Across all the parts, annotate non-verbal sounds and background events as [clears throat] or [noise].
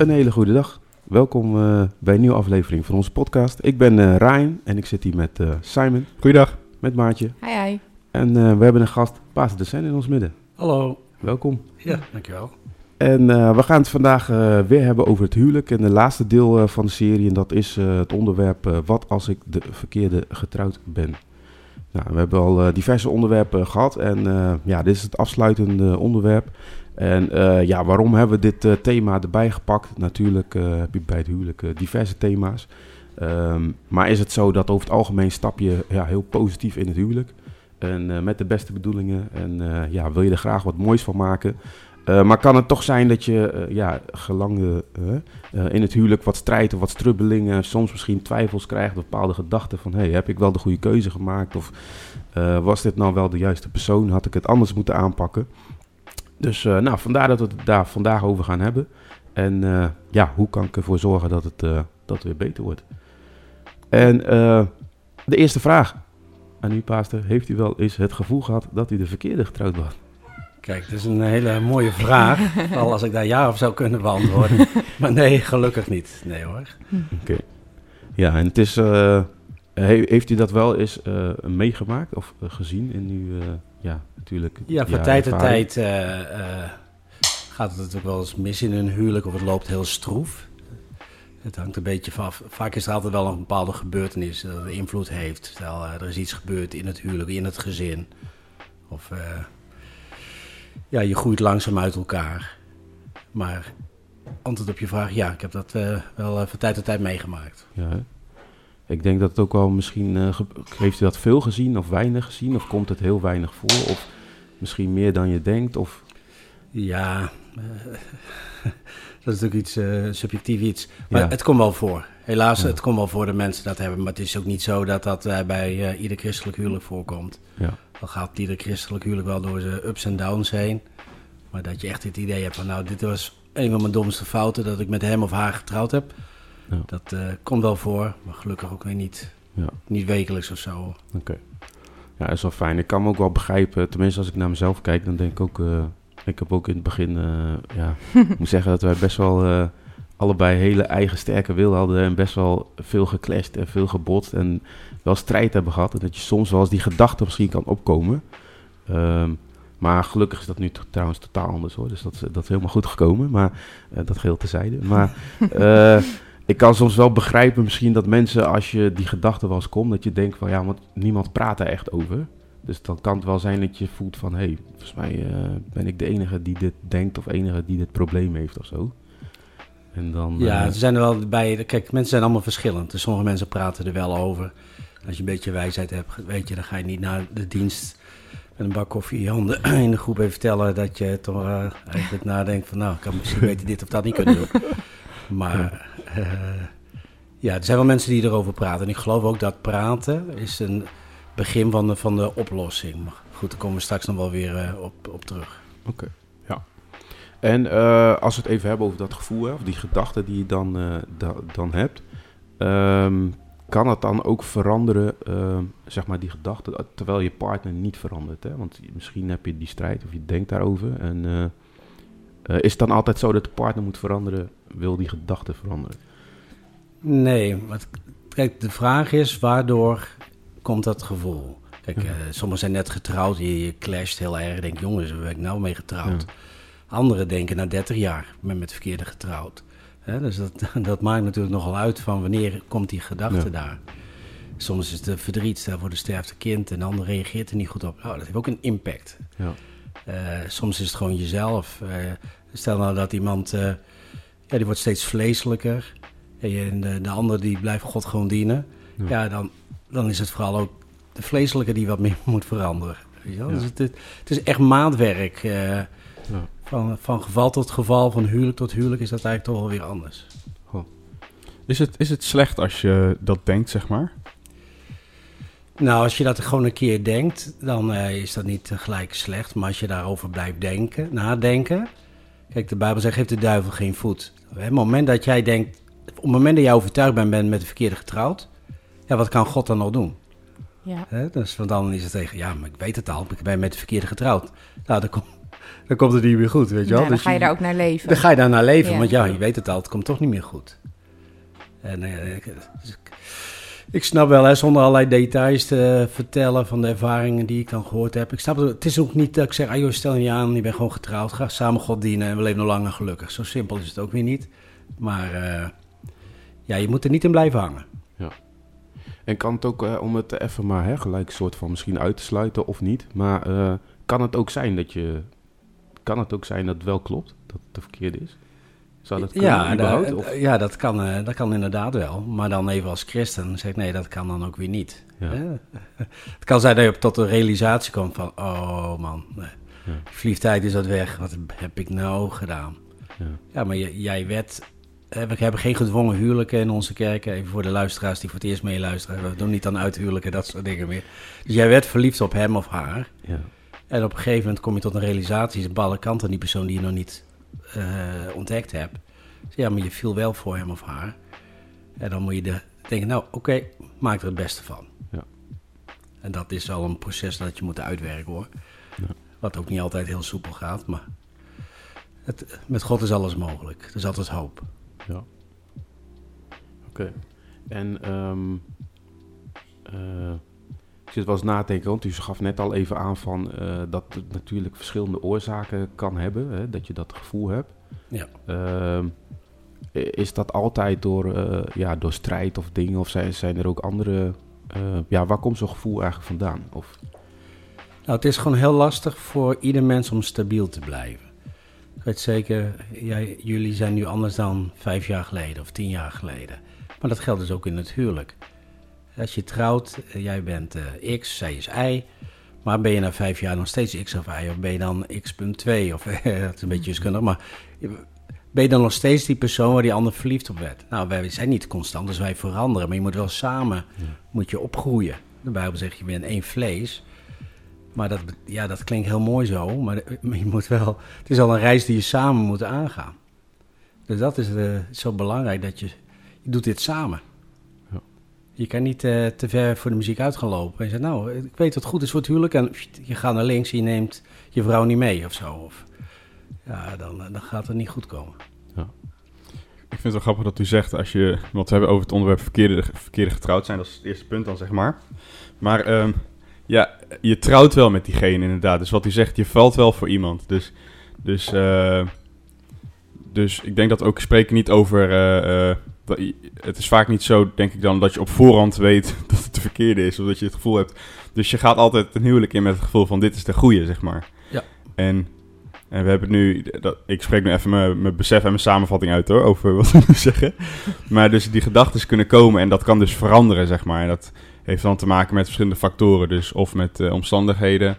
Een hele goede dag. Welkom eh, bij een nieuwe aflevering van onze podcast. Ik ben eh, Ryan en ik zit hier met eh, Simon, Goeiedag. met Maartje. Hi, hi. En eh, we hebben een gast, Paas de Sen, in ons midden. Hallo. Welkom. Ja, dankjewel. En eh, we gaan het vandaag eh, weer hebben over het huwelijk. En de laatste deel eh, van de serie. En dat is eh, het onderwerp Wat als ik de verkeerde getrouwd ben. Nou, we hebben al diverse onderwerpen gehad. En eh, ja, dit is het afsluitende onderwerp. En eh, ja, waarom hebben we dit eh, thema erbij gepakt? Natuurlijk eh, heb je bij het huwelijk diverse thema's. Ehm, maar is het zo dat over het algemeen stap je ja, heel positief in het huwelijk? En met de beste bedoelingen. En ja, wil je er graag wat moois van maken? Maar kan het toch zijn dat je ja, gelang in het huwelijk wat strijd of wat strubbelingen, soms misschien twijfels krijgt of bepaalde gedachten van hey, heb ik wel de goede keuze gemaakt of was dit nou wel de juiste persoon, had ik het anders moeten aanpakken? Dus nou, vandaar dat we het daar vandaag over gaan hebben. En ja, hoe kan ik ervoor zorgen dat het, dat het weer beter wordt? En de eerste vraag aan u, paaster, heeft u wel eens het gevoel gehad dat u de verkeerde getrouwd was? Kijk, dat is een hele mooie vraag. [laughs] Al als ik daar ja of zou kunnen beantwoorden. [laughs] maar nee, gelukkig niet. Nee hoor. Oké. Okay. Ja, en het is. Uh, heeft u dat wel eens uh, meegemaakt of gezien in uw. Ja, natuurlijk. Ja, van tijd tot tijd gaat het natuurlijk wel eens mis in een huwelijk of het loopt heel stroef. Het hangt een beetje van af. Vaak is er altijd wel een bepaalde gebeurtenis dat invloed heeft. Stel, er is iets gebeurd in het huwelijk, in het gezin. Of ja, je groeit langzaam uit elkaar. Maar antwoord op je vraag, ja, ik heb dat uh, wel van tijd tot tijd meegemaakt. Ja? Ik denk dat het ook wel misschien, uh, heeft u dat veel gezien of weinig gezien? Of komt het heel weinig voor? Of misschien meer dan je denkt? Of... Ja, [laughs] dat is natuurlijk iets subjectief iets. Maar ja. het komt wel voor. Helaas, ja. het komt wel voor dat mensen dat hebben. Maar het is ook niet zo dat dat bij ieder christelijk huwelijk voorkomt. Ja. Dan gaat ieder christelijk huwelijk wel door zijn ups en downs heen. Maar dat je echt het idee hebt van, nou, dit was een van mijn domste fouten dat ik met hem of haar getrouwd heb. Ja. Dat uh, komt wel voor, maar gelukkig ook weer niet, ja. niet wekelijks of zo. Oké. Okay. Ja, dat is wel fijn. Ik kan me ook wel begrijpen, tenminste als ik naar mezelf kijk, dan denk ik ook, uh, ik heb ook in het begin, uh, ja, [laughs] ik moet zeggen dat wij best wel allebei hele eigen sterke wil hadden en best wel veel geclashed en veel gebotst en wel strijd hebben gehad. En dat je soms wel eens die gedachte misschien kan opkomen. Um, maar gelukkig is dat nu trouwens totaal anders hoor. Dus dat, is, dat is helemaal goed gekomen. Maar uh, dat geheel tezijde. Maar uh, [laughs] ik kan soms wel begrijpen misschien dat mensen als je die gedachte wel eens komt, dat je denkt van ja, want niemand praat er echt over. Dus dan kan het wel zijn dat je voelt van hé, hey, volgens mij uh, ben ik de enige die dit denkt of enige die dit probleem heeft of zo. En dan, ja, er zijn er wel bij. Kijk, mensen zijn allemaal verschillend. Dus sommige mensen praten er wel over. Als je een beetje wijsheid hebt, weet je, dan ga je niet naar de dienst met een bak koffie in je handen [clears throat] in de groep even vertellen dat je toch uh, eigenlijk nadenkt van nou, ik kan misschien beter dit of dat niet kunnen doen. [laughs] Maar uh, ja, er zijn wel mensen die erover praten. En ik geloof ook dat praten is een begin van de, van de oplossing. Maar goed, daar komen we straks nog wel weer uh, op, op terug. Oké, ja. En als we het even hebben over dat gevoel, of die gedachten die je dan, da, dan hebt. Um, kan het dan ook veranderen, zeg maar, die gedachte, terwijl je partner niet verandert? Hè? Want misschien heb je die strijd of je denkt daarover. En is het dan altijd zo dat de partner moet veranderen, wil die gedachte veranderen? Nee, want kijk, de vraag is, waardoor komt dat gevoel? Kijk, ja. sommigen zijn net getrouwd, je, je clasht heel erg, denk jongens, waar ben ik nou mee getrouwd? Ja. Anderen denken na 30 jaar, ben met verkeerde getrouwd. He, dus dat, [laughs] dat maakt natuurlijk nogal uit van wanneer komt die gedachte ja. daar. Soms is het verdriet, stel voor de sterfte kind en de ander reageert er niet goed op. Nou, dat heeft ook een impact. Ja. Uh, soms is het gewoon jezelf. Uh, stel nou dat iemand, ja, die wordt steeds vleeselijker. En de, de ander die blijft God gewoon dienen. Ja, ja dan, dan is het vooral ook de vleeselijke die wat meer [laughs] moet veranderen. Weet je wel? Dus het, het, is echt maatwerk. Ja. Van, van geval tot geval, van huwelijk tot huwelijk, is dat eigenlijk toch wel weer anders. Oh. Is, het, is het slecht als je dat denkt, zeg maar? Nou, als je dat gewoon een keer denkt, dan uh, is dat niet gelijk slecht. Maar als je daarover blijft denken, nadenken. Kijk, de Bijbel zegt: geef de duivel geen voet. Op het moment dat jij denkt, op het moment dat jij overtuigd bent, bent met de verkeerde getrouwd. Ja, wat kan God dan nog doen? Ja. He, dus want dan is het tegen, ja, maar ik weet het al, ik ben met de verkeerde getrouwd. Nou, dan komt [laughs] dan komt het niet meer goed, weet je wel. dan dus ga je daar ook naar leven. Dan ga je daar naar leven, want ja, je weet het al, het komt toch niet meer goed. En uh, ik, snap wel, hè, zonder allerlei details te vertellen van de ervaringen die ik dan gehoord heb. Ik snap het, het is ook niet dat ik zeg, ah joh, stel je aan, je bent gewoon getrouwd, ga samen God dienen en we leven nog lang en gelukkig. Zo simpel is het ook weer niet. Maar uh, ja, je moet er niet in blijven hangen. Ja. En kan het ook, uh, om het even maar hè, gelijk soort van misschien uit te sluiten of niet, maar uh, kan het ook zijn dat je, kan het ook zijn dat het wel klopt, dat het de verkeerde is? Zou dat kunnen ja, überhaupt? ja, dat kan, uh, dat kan inderdaad wel. Maar dan even als christen zeg ik, nee, dat kan dan ook weer niet. Ja. [laughs] het kan zijn dat je tot de realisatie komt van, oh man, nee. ja. is dat weg. Wat heb ik nou gedaan? Ja, ja maar jij werd we hebben geen gedwongen huwelijken in onze kerken. Even voor de luisteraars die voor het eerst meeluisteren. We doen niet aan uithuwelijken, dat soort dingen meer. Dus jij werd verliefd op hem of haar. Ja. En op een gegeven moment kom je tot een realisatie. Is een kant aan die persoon die je nog niet uh, ontdekt. Dus ja, maar je viel wel voor hem of haar. En dan moet je de, denken, nou oké, maak er het beste van. Ja. En dat is al een proces dat je moet uitwerken hoor. Ja. Wat ook niet altijd heel soepel gaat, maar het, met God is alles mogelijk. Er is altijd hoop. Ja. Oké. En um, ik zit wel eens na te denken, want u gaf net al even aan van uh, dat het natuurlijk verschillende oorzaken kan hebben, hè, dat je dat gevoel hebt. Ja. Uh, is dat altijd door, uh, ja, door strijd of dingen, of zijn, zijn er ook andere, ja, waar komt zo'n gevoel eigenlijk vandaan? Of... Nou, het is gewoon heel lastig voor ieder mens om stabiel te blijven. Ik weet zeker, jij, jullie zijn nu anders dan vijf jaar geleden of tien jaar geleden. Maar dat geldt dus ook in het huwelijk. Als je trouwt, eh, jij bent uh, X, zij is Y. Maar ben je na vijf jaar nog steeds X of Y? Of ben je dan X.2? Of [laughs] dat is een beetje wiskundig. Maar ben je dan nog steeds die persoon waar die ander verliefd op werd? Nou, wij zijn niet constant, dus wij veranderen. Maar je moet wel samen moet je opgroeien. De Bijbel zegt, je bent één vlees. Maar dat, ja, dat klinkt heel mooi zo, maar, je moet wel, het is al een reis die je samen moet aangaan. Dus dat is zo belangrijk, dat je, je doet dit samen. Je kan niet uh, te ver voor de muziek uit gaan lopen. En je zegt, nou, ik weet wat goed is voor het huwelijk. En je gaat naar links en je neemt je vrouw niet mee of zo. Of, ja, dan, dan gaat het niet goed komen. Ja. Ik vind het wel grappig dat u zegt, als je, want we hebben over het onderwerp verkeerde, verkeerde getrouwd zijn, dat is het eerste punt dan, zeg maar. Maar um, ja, je trouwt wel met diegene inderdaad. Dus wat u zegt, je valt wel voor iemand. Dus, dus, uh, dus ik denk dat ook spreken niet over... het is vaak niet zo, denk ik dan, dat je op voorhand weet [laughs] dat het de verkeerde is. Of dat je het gevoel hebt. Dus je gaat altijd een huwelijk in met het gevoel van dit is de goede, zeg maar. Ja. En, en we hebben nu... Dat, ik spreek nu even mijn, mijn besef en mijn samenvatting uit hoor, over [laughs] wat we nu zeggen. Maar dus die gedachten kunnen komen en dat kan dus veranderen, zeg maar. En dat heeft dan te maken met verschillende factoren. Dus of met uh, omstandigheden,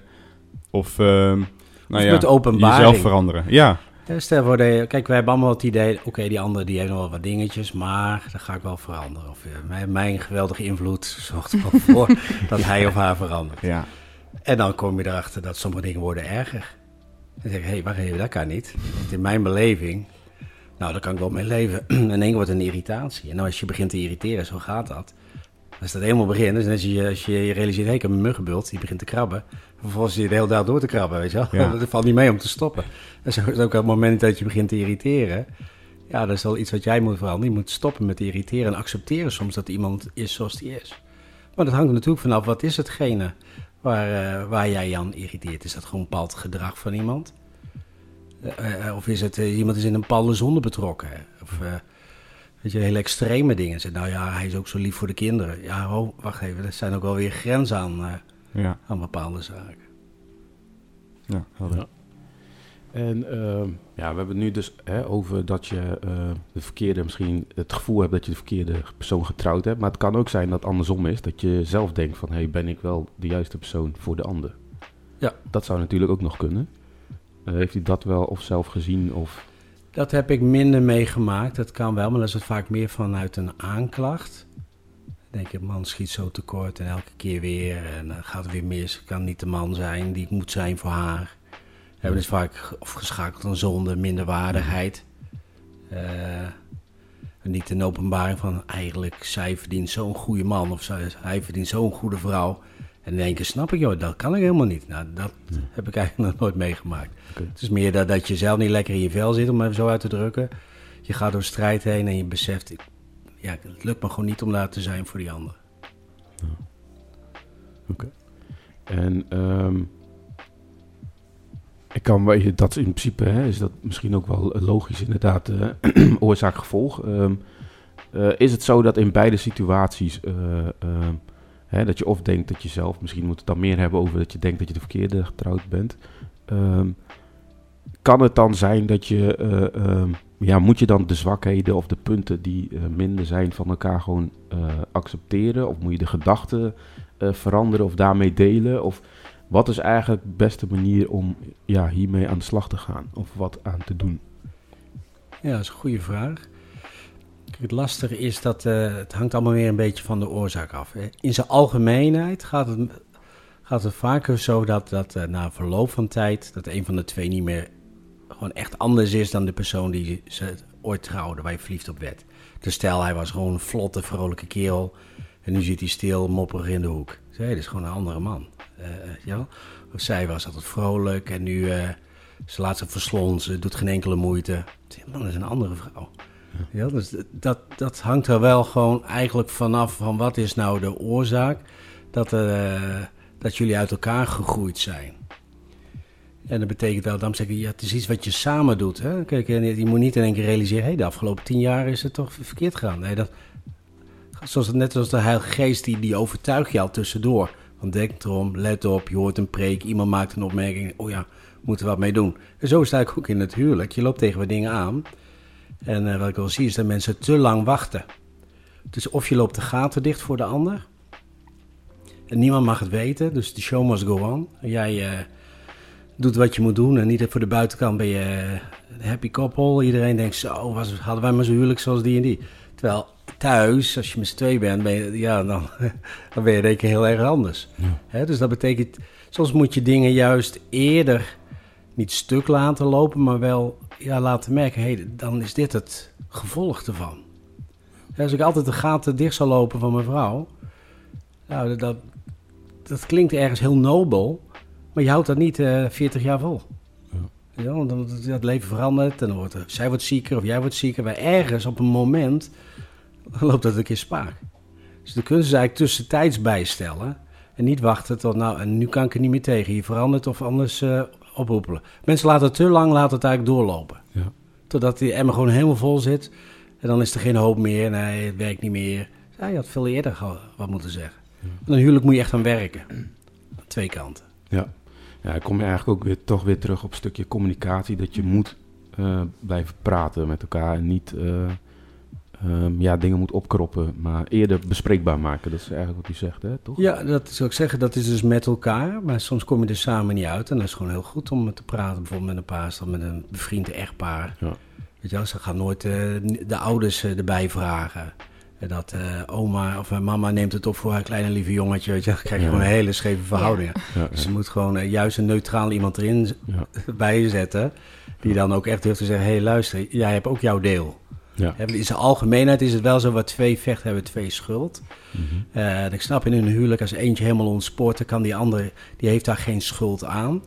of, uh, nou of ja, met openbaring. jezelf veranderen. Ja. Stel voor, de, kijk, wij hebben allemaal het idee, oké, die andere die heeft nog wel wat dingetjes, maar dan ga ik wel veranderen. Of uh, mijn, mijn, geweldige invloed zorgt er wel [laughs] voor dat hij of haar verandert. Ja. En dan kom je erachter dat sommige dingen worden erger. Dan zeg ik, hé, hey, wacht even, dat kan niet. Want in mijn beleving, nou, daar kan ik wel mee leven. [clears throat] en één wordt een irritatie. En als je begint te irriteren, zo gaat dat. Als dat helemaal begint, dus als je, als je realiseert, hé, ik heb een muggenbult, die begint te krabben. Vervolgens zie je de hele dag door te krabben, weet je wel. [laughs] dat valt niet mee om te stoppen. En zo is ook het moment dat je begint te irriteren. Ja, dat is wel iets wat jij moet veranderen. Je moet stoppen met irriteren en accepteren soms dat iemand is zoals die is. Maar dat hangt er natuurlijk vanaf, wat is hetgene waar, uh, waar jij aan irriteert? Is dat gewoon een bepaald gedrag van iemand? Uh, uh, of is het iemand is in een bepaalde zonde betrokken? Of Weet je, hele extreme dingen. Zeg, nou ja, hij is ook zo lief voor de kinderen. Ja, oh, wacht even, er zijn ook wel weer grenzen aan, ja. aan bepaalde zaken. Ja, ja. En uh, ja, we hebben het nu dus hè, over dat je uh, de verkeerde, misschien het gevoel hebt dat je de verkeerde persoon getrouwd hebt. Maar het kan ook zijn dat het andersom is. Dat je zelf denkt van, hé, hey, ben ik wel de juiste persoon voor de ander? Ja. Dat zou natuurlijk ook nog kunnen. Uh, heeft u dat wel of zelf gezien of... Dat heb ik minder meegemaakt. Dat kan wel, maar dat is het vaak meer vanuit een aanklacht. Denk je, man schiet zo tekort en elke keer weer. En dan gaat het weer mis. Kan niet de man zijn die ik moet zijn voor haar. We hebben dus vaak of geschakeld aan zonde, minderwaardigheid. Uh, niet een openbaring van eigenlijk zij verdient zo'n goede man of zij, hij verdient zo'n goede vrouw. En in één keer snap ik, joh, dat kan ik helemaal niet. Nou, dat heb ik eigenlijk [laughs] nog nooit meegemaakt. Het is meer dat, dat je zelf niet lekker in je vel zit, om even zo uit te drukken. Je gaat door strijd heen en je beseft, ja, het lukt me gewoon niet om daar te zijn voor die ander. Oké. En um, ik kan, dat in principe hè, is dat misschien ook wel logisch, inderdaad, uh, [clears throat] oorzaak-gevolg. Um, uh, is het zo dat in beide situaties, uh, hè, dat je of denkt dat je zelf, misschien moet het dan meer hebben over dat je denkt dat je de verkeerde getrouwd bent. Kan het dan zijn dat je, ja, moet je dan de zwakheden of de punten die minder zijn van elkaar gewoon accepteren? Of moet je de gedachten veranderen of daarmee delen? Of wat is eigenlijk de beste manier om ja, hiermee aan de slag te gaan of wat aan te doen? Ja, dat is een goede vraag. Het lastige is dat het hangt allemaal weer een beetje van de oorzaak af. In zijn algemeenheid gaat het, gaat het vaker zo dat, dat na verloop van tijd... dat een van de twee niet meer gewoon echt anders is dan de persoon die ze ooit trouwde, waar je verliefd op werd. Dus hij was gewoon een vlotte, vrolijke kerel... en nu zit hij stil, mopperig in de hoek. Zij, is gewoon een andere man. Uh, ja? Of zij was altijd vrolijk en nu uh, ze laat zich verslonzen, doet geen enkele moeite. Man, is een andere vrouw. Ja, dus dat, dat hangt er wel gewoon eigenlijk vanaf van wat is nou de oorzaak dat, dat jullie uit elkaar gegroeid zijn. En dat betekent wel, dan zeg ik, ja, het is iets wat je samen doet. Hè? Kijk, je moet niet in één keer realiseren, hey, de afgelopen tien jaar is het toch verkeerd gegaan. Nee, dat, zoals, net als de Heilige Geest, die, die overtuigt je al tussendoor. Want denk erom, let op, je hoort een preek, iemand maakt een opmerking. Oh ja, moeten we wat mee doen. En zo sta ik ook in het huwelijk. Je loopt tegen wat dingen aan. En uh, wat ik wel zie is dat mensen te lang wachten. Dus of je loopt de gaten dicht voor de ander. En niemand mag het weten, dus de show must go on. Jij uh, doet wat je moet doen en niet voor de buitenkant ben je uh, happy couple. Iedereen denkt zo, was, hadden wij maar zo huwelijk zoals die en die. Terwijl thuis, als je met z'n twee bent, ben je, ja, dan, [laughs] dan ben je denk heel erg anders. Ja. dus dat betekent, soms moet je dingen juist eerder niet stuk laten lopen, maar wel ja, laten merken, hey, dan is dit het gevolg ervan. als ik altijd de gaten dicht zou lopen van mijn vrouw, nou, dat, dat klinkt ergens heel nobel, maar je houdt dat niet uh, eh, 40 jaar vol. Ja. ja want dan, het leven verandert en dan wordt zij wordt zieker of jij wordt zieker. Maar ergens op een moment loopt dat een keer spaak. Dus de kunst is eigenlijk tussentijds bijstellen. En niet wachten tot, nou, en nu kan ik er niet meer tegen. Je verandert of anders uh, oproepelen. Mensen laten het te lang laten het eigenlijk doorlopen. Ja. Totdat die emmer gewoon helemaal vol zit. En dan is er geen hoop meer. Nee, het werkt niet meer. Ja, je had veel eerder wat moeten zeggen. Ja. een huwelijk moet je echt aan werken. twee kanten. Ja. Ja, kom je eigenlijk ook weer, toch weer terug op een stukje communicatie. Dat je moet uh, blijven praten met elkaar en niet... Uh, um, ja, dingen moet opkroppen, maar eerder bespreekbaar maken. Dat is eigenlijk wat u zegt, hè, toch? Ja, dat zou ik zeggen, dat is dus met elkaar. Maar soms kom je er samen niet uit. En dat is gewoon heel goed om te praten, bijvoorbeeld met een paas, met een bevriend echtpaar. Ja. Weet je wel, ze gaan nooit uh, de ouders erbij vragen. Dat uh, oma of mama neemt het op voor haar kleine lieve jongetje. Weet je, dan krijg je gewoon een hele scheve verhouding. Ja. Dus je moet gewoon juist een neutraal iemand erin bijzetten. Die dan ook echt durft te zeggen: hé, hey, luister, jij hebt ook jouw deel. Ja. In zijn algemeenheid is het wel zo, wat twee vecht hebben twee schuld. Mm ik snap in een huwelijk, als eentje helemaal ontspoort, dan kan die andere, die heeft daar geen schuld aan.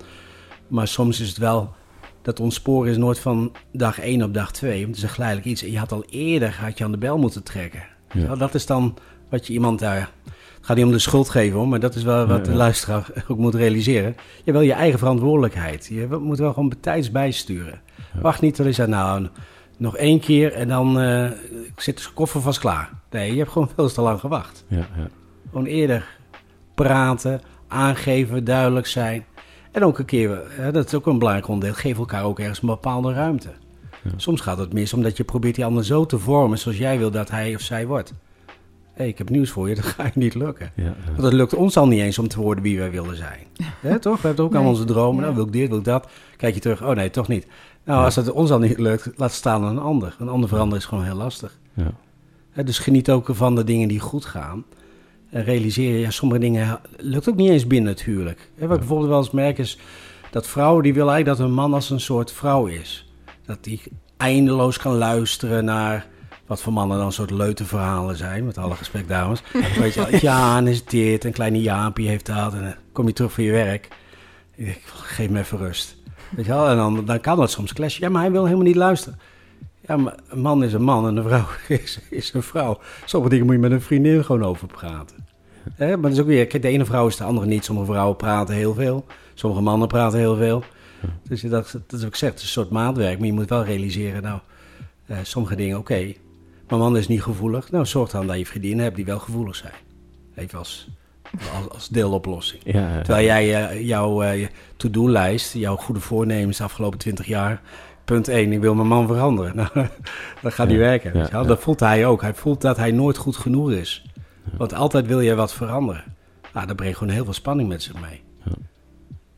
Maar soms is het wel, dat ontsporen is nooit van dag 1 op dag 2. Want het is geleidelijk iets. Je had al eerder, had je aan de bel moeten trekken. Ja. Dat is dan wat je iemand daar... Het gaat niet om de schuld geven hoor, maar dat is wel wat de luisteraar [laughs] ook moet realiseren. Je wil je eigen verantwoordelijkheid. Je moet wel gewoon betijds bijsturen. Wacht niet tot je zegt, nou, nog één keer en dan uh, zit de koffer vast klaar. Nee, je hebt gewoon veel te lang gewacht. Ja, ja. Gewoon eerder praten, aangeven, duidelijk zijn. En ook een keer, dat is ook een belangrijk onderdeel, geef elkaar ook ergens een bepaalde ruimte. Ja. Soms gaat het mis omdat je probeert die ander zo te vormen zoals jij wil dat hij of zij wordt. Hé, hey, ik heb nieuws voor je, [laughs] dat gaat niet lukken. Ja, Want het lukt ons al niet eens om te worden wie wij willen zijn. [laughs] Toch? We hebben ook aan onze dromen. Nou, wil ik dit, wil ik dat. Kijk je terug, oh nee, toch niet. Nou, als het ons al niet lukt, laat staan aan een ander. Een ander veranderen is gewoon heel lastig. Ja. dus geniet ook van de dingen die goed gaan. En realiseer je, ja, sommige dingen lukt ook niet eens binnen het huwelijk. wat ik bijvoorbeeld wel eens merk is dat vrouwen die willen eigenlijk dat een man als een soort vrouw is. Dat die eindeloos kan luisteren naar wat voor mannen dan soort leute verhalen zijn, met alle respect dames. [laughs] Weet je, ja, en is dit, een kleine Jaapie heeft dat, en dan kom je terug voor je werk. Ik geef me even rust. Weet je wel, en dan, dan kan dat soms clashen. Ja, maar hij wil helemaal niet luisteren. Ja, maar een man is een man en een vrouw [laughs] is, is een vrouw. Sommige dingen moet je met een vriendin gewoon over praten. maar dat is ook weer, kijk, de ene vrouw is de andere niet. Sommige vrouwen praten heel veel. Sommige mannen praten heel veel. Dus dat, dat is ook gezegd, het is een soort maatwerk. Maar je moet wel realiseren, nou, uh, sommige dingen oké. Okay. Maar man is niet gevoelig. Nou, zorg dan dat je vriendinnen hebt die wel gevoelig zijn. Even als, als, als deeloplossing. Ja, Terwijl jij uh, jouw uh, to-do-lijst, jouw goede voornemens de afgelopen twintig jaar... Punt 1, ik wil mijn man veranderen. [laughs] Nou, dat gaat niet werken. Dat voelt hij ook. Hij voelt dat hij nooit goed genoeg is. Want altijd wil je wat veranderen. Nou, dat brengt gewoon heel veel spanning met zich mee.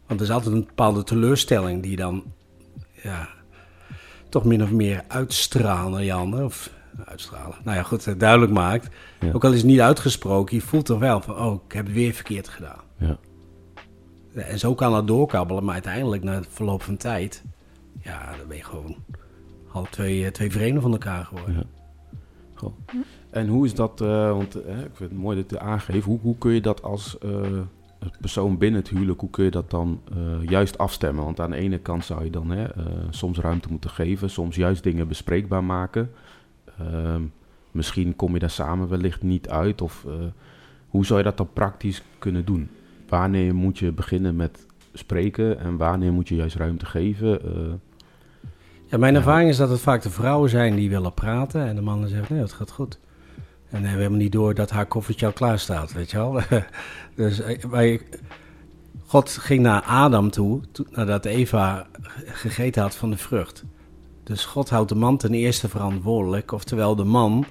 Want er is altijd een bepaalde teleurstelling die dan ja, toch min of meer uitstralen naar je. Of uitstralen. Nou ja, goed, duidelijk maakt. Ook al is het niet uitgesproken, je voelt toch wel van, oh, ik heb het weer verkeerd gedaan. Ja. En zo kan het doorkabbelen, maar uiteindelijk na het verloop van tijd, ja, dan ben je gewoon half twee, eh, twee vreemden van elkaar geworden. Ja. En hoe is dat, uh, want uh, ik vind het mooi dat je aangeeft, hoe, hoe kun je dat als persoon binnen het huwelijk, hoe kun je dat dan juist afstemmen? Want aan de ene kant zou je dan soms ruimte moeten geven, soms juist dingen bespreekbaar maken. Ehm, misschien kom je daar samen wellicht niet uit. Of uh, hoe zou je dat dan praktisch kunnen doen? Wanneer moet je beginnen met spreken en wanneer moet je juist ruimte geven? Ja, mijn ervaring is dat het vaak de vrouwen zijn die willen praten en de mannen zeggen: nee, het gaat goed. En we hebben niet door dat haar koffertje al klaar staat, weet je wel. [laughs] dus eh, God ging naar Adam toe, nadat Eva gegeten had van de vrucht. Dus God houdt de man ten eerste verantwoordelijk. Oftewel, de man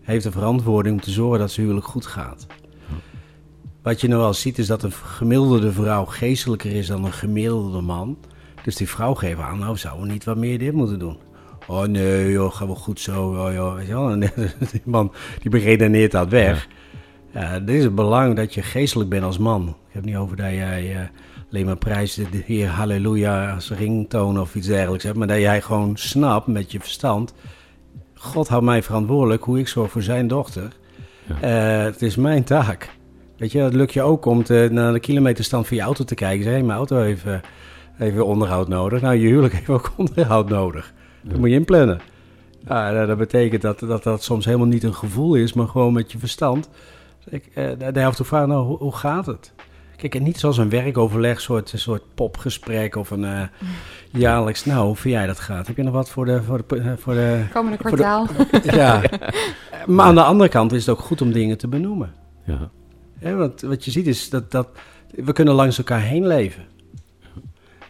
heeft de verantwoording om te zorgen dat zijn huwelijk goed gaat. Wat je nou wel ziet is dat een gemiddelde vrouw geestelijker is dan een gemiddelde man. Dus die vrouw geeft aan, nou zouden we niet wat meer dit moeten doen. Oh nee, joh, gaat wel goed zo. Oh, joh, weet je wel? [laughs] die man die beredeneert dat weg. Ja. ja, dit is het belang dat je geestelijk bent als man. Ik heb niet over dat jij... Uh, alleen maar prijs de Heer Halleluja als ringtoon of iets dergelijks hebt. Maar dat jij gewoon snapt met je verstand. God houdt mij verantwoordelijk hoe ik zorg voor zijn dochter. Ja. Uh, het is mijn taak. Weet je, het lukt je ook om te, naar de kilometerstand van je auto te kijken. Zeg, hey, mijn auto heeft uh, even onderhoud nodig. Nou, je huwelijk [laughs] heeft ook onderhoud nodig. Dat moet je inplannen. Ja, dat betekent dat, dat dat soms helemaal niet een gevoel is, maar gewoon met je verstand. Ik, uh, de helft vraag, nou, hoe, hoe gaat het? Kijk, en niet zoals een werkoverleg, soort, soort popgesprek of een uh, jaarlijks. Nou, hoe vind jij dat gaat? Heb je nog wat voor de. Voor de, eh, voor de Komende kwartaal. [laughs] ja. Maar aan de andere kant is het ook goed om dingen te benoemen. Ja. ja want wat je ziet is dat, dat we kunnen langs elkaar heen leven.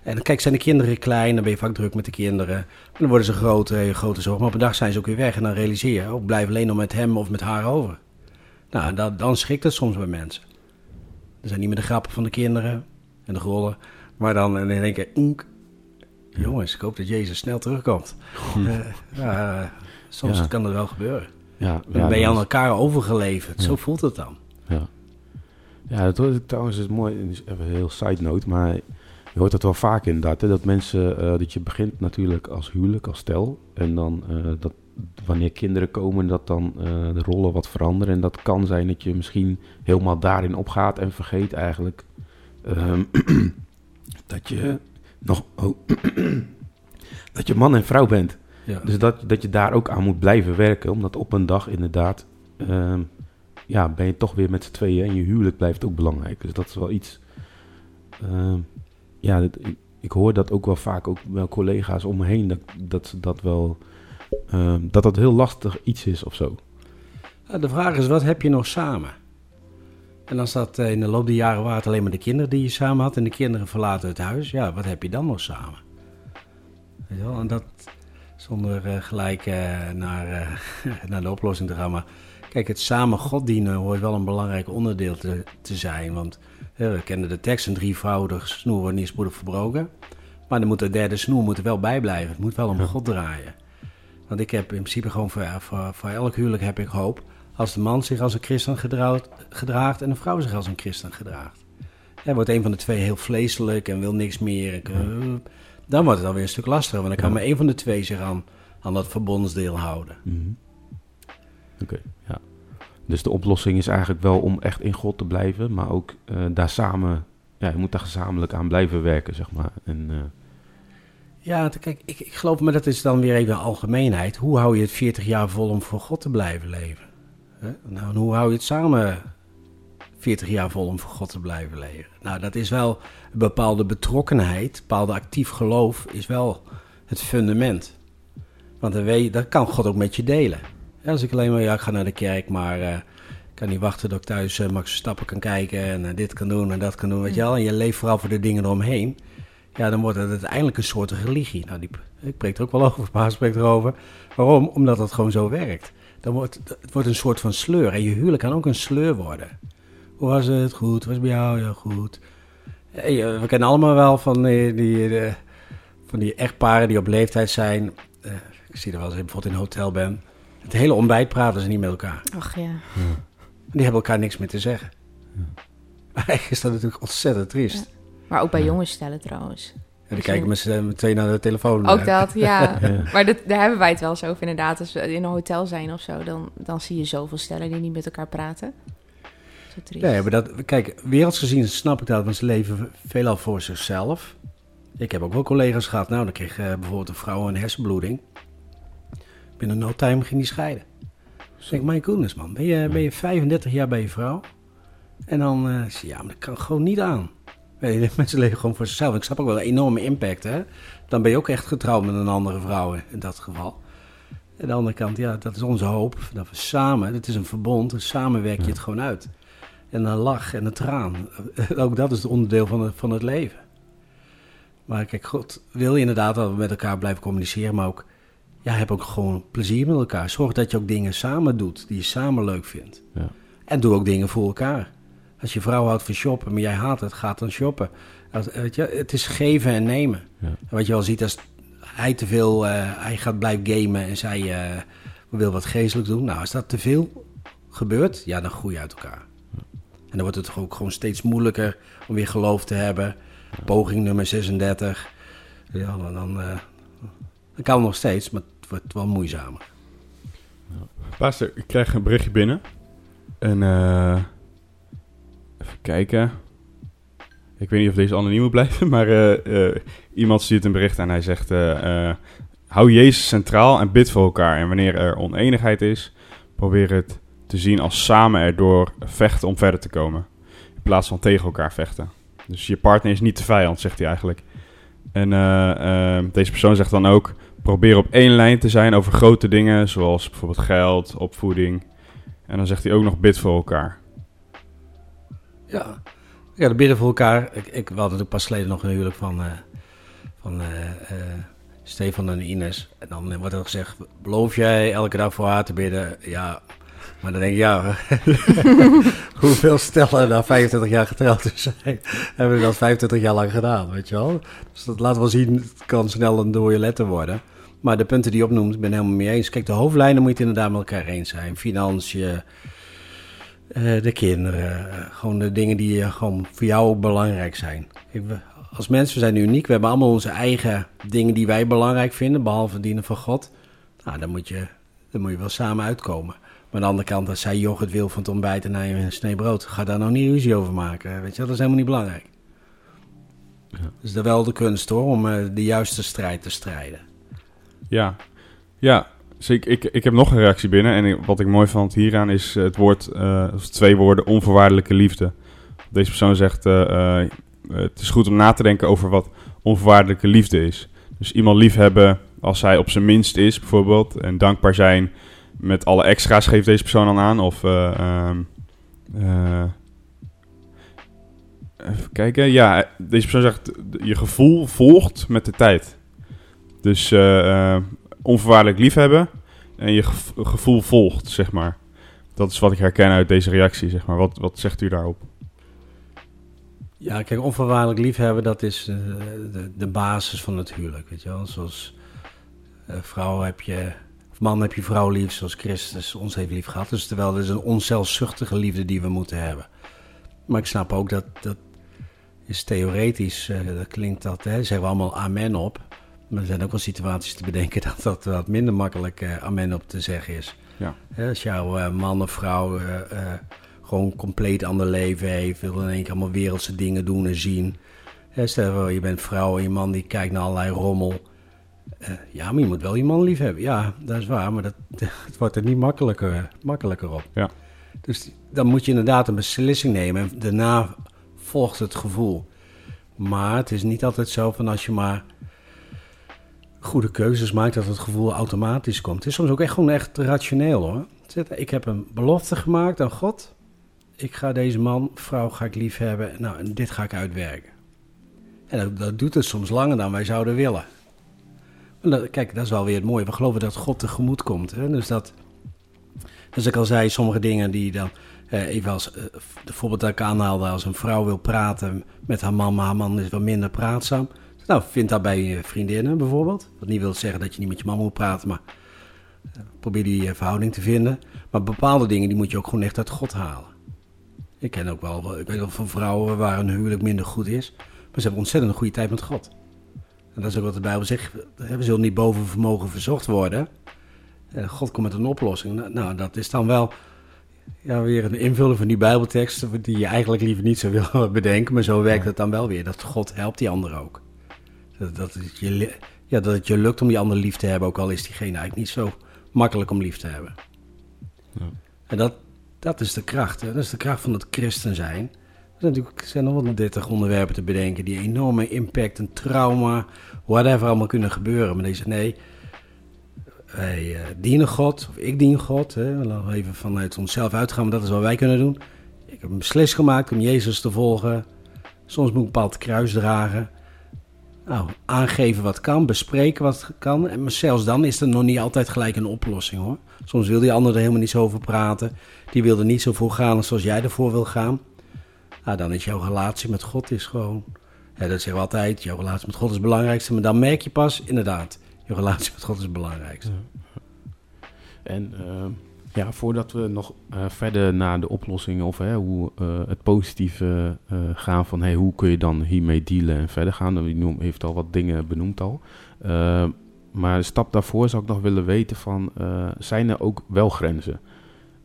En kijk, zijn de kinderen klein, dan ben je vaak druk met de kinderen. En dan worden ze grote, grote zorg. Maar op een dag zijn ze ook weer weg en dan realiseer je, oh, ik blijf alleen nog met hem of met haar over. Nou, dat, dan schrikt het soms bij mensen. Er zijn niet meer de grappen van de kinderen en de rollen. Maar dan, en dan denk je, jongens, ik hoop dat Jezus snel terugkomt. Uh, ja, soms kan dat wel gebeuren. Ja, dan ben je aan elkaar overgeleverd. Zo voelt het dan. Ja, ja dat hoort trouwens is mooi. Even een heel side note, maar je hoort het wel vaak inderdaad. Hè, dat mensen, uh, dat je begint natuurlijk als huwelijk, als stel. En dan uh, dat wanneer kinderen komen, dat dan uh, de rollen wat veranderen. En dat kan zijn dat je misschien helemaal daarin opgaat en vergeet eigenlijk um, [clears throat] dat je nog oh, [clears throat] dat je man en vrouw bent. Ja. Dus dat, dat je daar ook aan moet blijven werken, omdat op een dag inderdaad um, ja, ben je toch weer met z'n tweeën en je huwelijk blijft ook belangrijk. Dus dat is wel iets. Um, ja, ik, hoor dat ook wel vaak, ook wel collega's om me heen, dat, dat dat wel Ehm, dat dat heel lastig iets is of zo. De vraag is, wat heb je nog samen? En als dat eh, in de loop der jaren waren alleen maar de kinderen die je samen had en de kinderen verlaten het huis, ja, wat heb je dan nog samen? Weet je wel? En dat zonder uh, gelijk uh, naar, [laughs] naar de oplossing te gaan. Maar kijk, het samen God dienen hoort wel een belangrijk onderdeel te, te zijn. Want we kennen de tekst, een drievoudig snoer wordt niet spoedig verbroken. Maar dan moet de derde snoer moet er wel bij blijven. Het moet wel om God draaien. Want ik heb in principe gewoon voor, voor, voor elk huwelijk heb ik hoop. Als de man zich als een christen gedraagt, gedraagt en de vrouw zich als een christen gedraagt. En wordt een van de twee heel vleeselijk en wil niks meer. Dan wordt het alweer een stuk lastiger. Want dan kan maar één van de twee zich aan, aan dat verbondsdeel houden. Mhm. Oké, ja. Dus de oplossing is eigenlijk wel om echt in God te blijven, maar ook uh, daar samen, ja, je moet daar gezamenlijk aan blijven werken, zeg maar. En, uh... Ja, kijk, ik, ik geloof, maar dat is dan weer even een algemeenheid. Hoe hou je het 40 jaar vol om voor God te blijven leven? Nou, hoe hou je het samen 40 jaar vol om voor God te blijven leven? Nou, dat is wel een bepaalde betrokkenheid, een bepaalde actief geloof is wel het fundament. Want dan dat kan God ook met je delen. Als ik alleen maar, ja, ik ga naar de kerk, maar uh, ik kan niet wachten dat ik thuis uh, Max Stappen kan kijken en uh, dit kan doen en dat kan doen, je wel. En je leeft vooral voor de dingen eromheen. Ja, dan wordt het uiteindelijk een soort religie. Nou, die, ik spreek er ook wel over, [laughs] spreekt erover. Waarom? Omdat het gewoon zo werkt. Dan wordt, het wordt een soort van sleur. En je huwelijk kan ook een sleur worden. Hoe was het? Goed. Was bij jou? Ja, goed. we kennen allemaal wel van die, die, van die echtparen die op leeftijd zijn. Ik zie er wel eens bijvoorbeeld in een hotel ben. Het hele ontbijt praten ze niet met elkaar. Ach ja. Die hebben elkaar niks meer te zeggen. Ja. Maar eigenlijk is dat natuurlijk ontzettend triest. Maar ook bij jongens stellen trouwens. Ja, die kijken met meteen naar de telefoon. Ook dat, [laughs] ja. Maar dat, daar hebben wij het wel eens over inderdaad. Als we in een hotel zijn of zo, dan, dan zie je zoveel stellen die niet met elkaar praten. Zo triest. Nee, maar dat, kijk, werelds gezien snap ik dat, want ze leven veelal voor zichzelf. Ik heb ook wel collega's gehad. Nou, dan kreeg uh, bijvoorbeeld een vrouw een hersenbloeding. Binnen no time ging die scheiden. Dus ik denk, my goodness man, ben je, ben je 35 jaar bij je vrouw? En dan uh, ja, maar dat kan gewoon niet aan. Weet je, [laughs] mensen leven gewoon voor zichzelf. Ik snap ook wel een enorme impact, hè. Dan ben je ook echt getrouwd met een andere vrouw in dat geval. Aan de andere kant, ja, dat is onze hoop. Dat we samen, het is een verbond, dus samen werk je het gewoon uit. En een lach en een traan, [laughs] ook dat is het onderdeel van het, van het leven. Maar kijk, God wil je inderdaad dat we met elkaar blijven communiceren, maar ook, ja, heb ook gewoon plezier met elkaar. Zorg dat je ook dingen samen doet die je samen leuk vindt. Ja. En doe ook dingen voor elkaar. Als je vrouw houdt van shoppen, maar jij haat het, gaat dan shoppen. weet je, het is geven en nemen. Ja. En wat je wel ziet, als hij te veel, uh, hij gaat blijven gamen en zij uh, wil wat geestelijk doen. Nou, als dat te veel gebeurt, ja, dan groei je uit elkaar. En dan wordt het ook gewoon steeds moeilijker om weer geloof te hebben. Poging nummer 36. Ja, dan, dan, uh, dat kan nog steeds, maar het wordt wel moeizamer. Pastor, ik krijg een berichtje binnen. En uh, even kijken. Ik weet niet of deze anoniem blijven, [laughs] maar uh, iemand stuurt een bericht en hij zegt... hou Jezus centraal en bid voor elkaar. En wanneer er oneenigheid is, probeer het te zien als samen erdoor vechten om verder te komen. In plaats van tegen elkaar vechten. Dus je partner is niet de vijand, zegt hij eigenlijk. En deze persoon zegt dan ook: probeer op één lijn te zijn over grote dingen, zoals bijvoorbeeld geld, opvoeding. En dan zegt hij ook nog bid voor elkaar. Ja, ja de bidden voor elkaar. Ik, ik, we hadden pas geleden nog een huwelijk van, uh, van Stefan en Ines. En dan wordt er gezegd: beloof jij elke dag voor haar te bidden? Ja, maar dan denk ik, ja, [laughs] hoeveel stellen na 25 jaar getrouwd te zijn, hebben we dat 25 jaar lang gedaan, weet je wel? Dus dat laat wel zien, het kan snel een dode letter worden. Maar de punten die je opnoemt, ik ben helemaal mee eens. Kijk, de hoofdlijnen moet je inderdaad met elkaar eens zijn. Financiën, uh, de kinderen, uh, gewoon de dingen die uh, gewoon voor jou belangrijk zijn. We, als mensen zijn uniek, we hebben allemaal onze eigen dingen die wij belangrijk vinden, behalve dienen van God. Nou, dan moet je, dan moet je wel samen uitkomen. Maar aan de andere kant, als zij yoghurt wil van het ontbijt en hij een snee brood, ga daar nou niet ruzie over maken. Weet je, dat is helemaal niet belangrijk. Ja. Dus dat is wel de kunst hoor, om uh, de juiste strijd te strijden. Ja, ja. Dus ik, ik, ik heb nog een reactie binnen. En wat ik mooi vond hieraan is het woord, uh, twee woorden, onvoorwaardelijke liefde. Deze persoon zegt, uh, het is goed om na te denken over wat onvoorwaardelijke liefde is. Dus iemand liefhebben als hij op zijn minst is, bijvoorbeeld. En dankbaar zijn met alle extra's geeft deze persoon dan aan. Of uh, uh, even kijken. Ja, deze persoon zegt je gevoel volgt met de tijd. Dus uh, onvoorwaardelijk liefhebben en je gevoel volgt, zeg maar. Dat is wat ik herken uit deze reactie, zeg maar. Wat, wat zegt u daarop? Ja, kijk, onvoorwaardelijk liefhebben, dat is de, de basis van het huwelijk, weet je wel. Zoals vrouw heb je man heb je vrouw lief zoals Christus ons heeft lief gehad. Dus terwijl het is een onzelfzuchtige liefde die we moeten hebben. Maar ik snap ook dat dat is theoretisch, uh, dat klinkt dat, hè, zeggen we allemaal amen op. Maar er zijn ook wel situaties te bedenken [laughs] dat dat wat minder makkelijk uh, amen op te zeggen is. Ja. als jouw uh, man of vrouw gewoon compleet ander leven heeft, wil in één keer allemaal wereldse dingen doen en zien. stel je bent vrouw en je man die kijkt naar allerlei rommel. Ja, maar je moet wel je man lief hebben. Ja, dat is waar, maar dat, [laughs] het wordt er niet makkelijker, makkelijker op. Ja. Dus dan moet je inderdaad een beslissing nemen en daarna volgt het gevoel. Maar het is niet altijd zo van als je maar goede keuzes maakt, dat het gevoel automatisch komt. Het is soms ook echt gewoon echt rationeel hoor. Ik heb een belofte gemaakt aan God. Ik ga deze man, vrouw ga ik lief hebben. Nou, en dit ga ik uitwerken. En dat, dat doet het soms langer dan wij zouden willen. Kijk, dat is wel weer het mooie. We geloven dat God tegemoet komt. Hè? Dus dat, dus ik al zei, sommige dingen die dan, eh, even als eh, de voorbeeld dat ik aanhaalde, als een vrouw wil praten met haar man, maar haar man is wat minder praatzaam. Nou, vind dat bij je vriendinnen bijvoorbeeld. Wat niet wil zeggen dat je niet met je man moet praten, maar eh, probeer die eh, verhouding te vinden. Maar bepaalde dingen die moet je ook gewoon echt uit God halen. Ik ken ook wel, ik weet wel van vrouwen waar een huwelijk minder goed is, maar ze hebben ontzettend een goede tijd met God. En dat is ook wat de Bijbel zegt, we zullen niet boven vermogen verzocht worden. God komt met een oplossing. Nou, nou, dat is dan wel ja, weer een invulling van die Bijbelteksten die je eigenlijk liever niet zou [laughs] willen bedenken, maar zo werkt het dan wel weer. Dat God helpt die ander ook. Dat, dat, het je, ja, dat het je lukt om die ander lief te hebben, ook al is diegene eigenlijk niet zo makkelijk om lief te hebben. Ja. En dat, dat is de kracht. Hè? Dat is de kracht van het christen zijn. Er zijn natuurlijk zijn nog wel 30 onderwerpen te bedenken die enorme impact, een trauma, whatever allemaal kunnen gebeuren. Maar deze nee, wij uh, dienen God, of ik dien God. Hè? Laten we even vanuit onszelf uitgaan, maar dat is wat wij kunnen doen. Ik heb een beslissing gemaakt om Jezus te volgen. Soms moet ik een bepaald kruis dragen. Nou, aangeven wat kan, bespreken wat kan. En zelfs dan is er nog niet altijd gelijk een oplossing hoor. Soms wil die ander er helemaal niet zo over praten. Die wil er niet zo voor gaan zoals jij ervoor wil gaan. Nou, dan is jouw relatie met God is gewoon... dat zeggen we altijd, jouw relatie met God is het belangrijkste. Maar dan merk je pas, inderdaad, je relatie met God is het belangrijkste. En... Uh ja, voordat we nog uh, verder naar de oplossingen of hè, hoe uh, het positieve gaan van hey, hoe kun je dan hiermee dealen en verder gaan. U heeft al wat dingen benoemd al. maar een stap daarvoor zou ik nog willen weten van zijn er ook wel grenzen?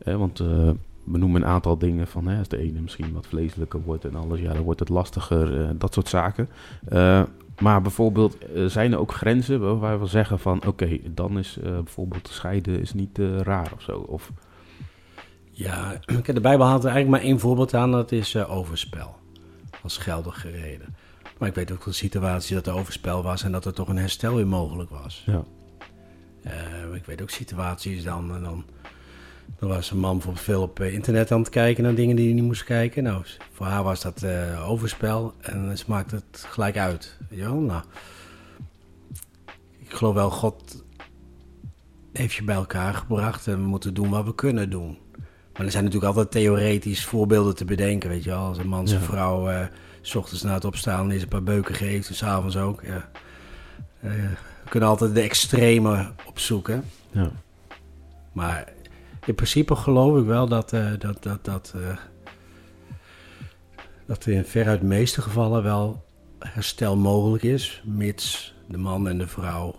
want we noemen een aantal dingen van hè, als de ene misschien wat vleeselijker wordt en alles, ja, dan wordt het lastiger, dat soort zaken. Maar bijvoorbeeld, uh, zijn er ook grenzen waar we zeggen van... oké, dan is bijvoorbeeld scheiden is niet raar of zo? Of... Ja, [clears throat] de Bijbel haalt er eigenlijk maar één voorbeeld aan. Dat is overspel. Als geldige reden. Maar ik weet ook de situatie dat er overspel was... en dat er toch een herstel weer mogelijk was. Ja. ik weet ook situaties dan... dan dan was een man bijvoorbeeld veel op internet aan het kijken naar dingen die hij niet moest kijken. Nou, voor haar was dat uh, overspel en ze maakte het gelijk uit. Ja, nou, ik geloof wel, God heeft je bij elkaar gebracht en we moeten doen wat we kunnen doen. Maar er zijn natuurlijk altijd theoretisch voorbeelden te bedenken, weet je wel. Als een man zijn vrouw uh, s ochtends na het opstaan is een paar beuken geeft en s'avonds ook. Ja. Uh, we kunnen altijd de extreme opzoeken. Ja. Maar in principe geloof ik wel dat, uh, dat, dat, dat, uh, dat in veruit de meeste gevallen wel herstel mogelijk is, mits de man en de vrouw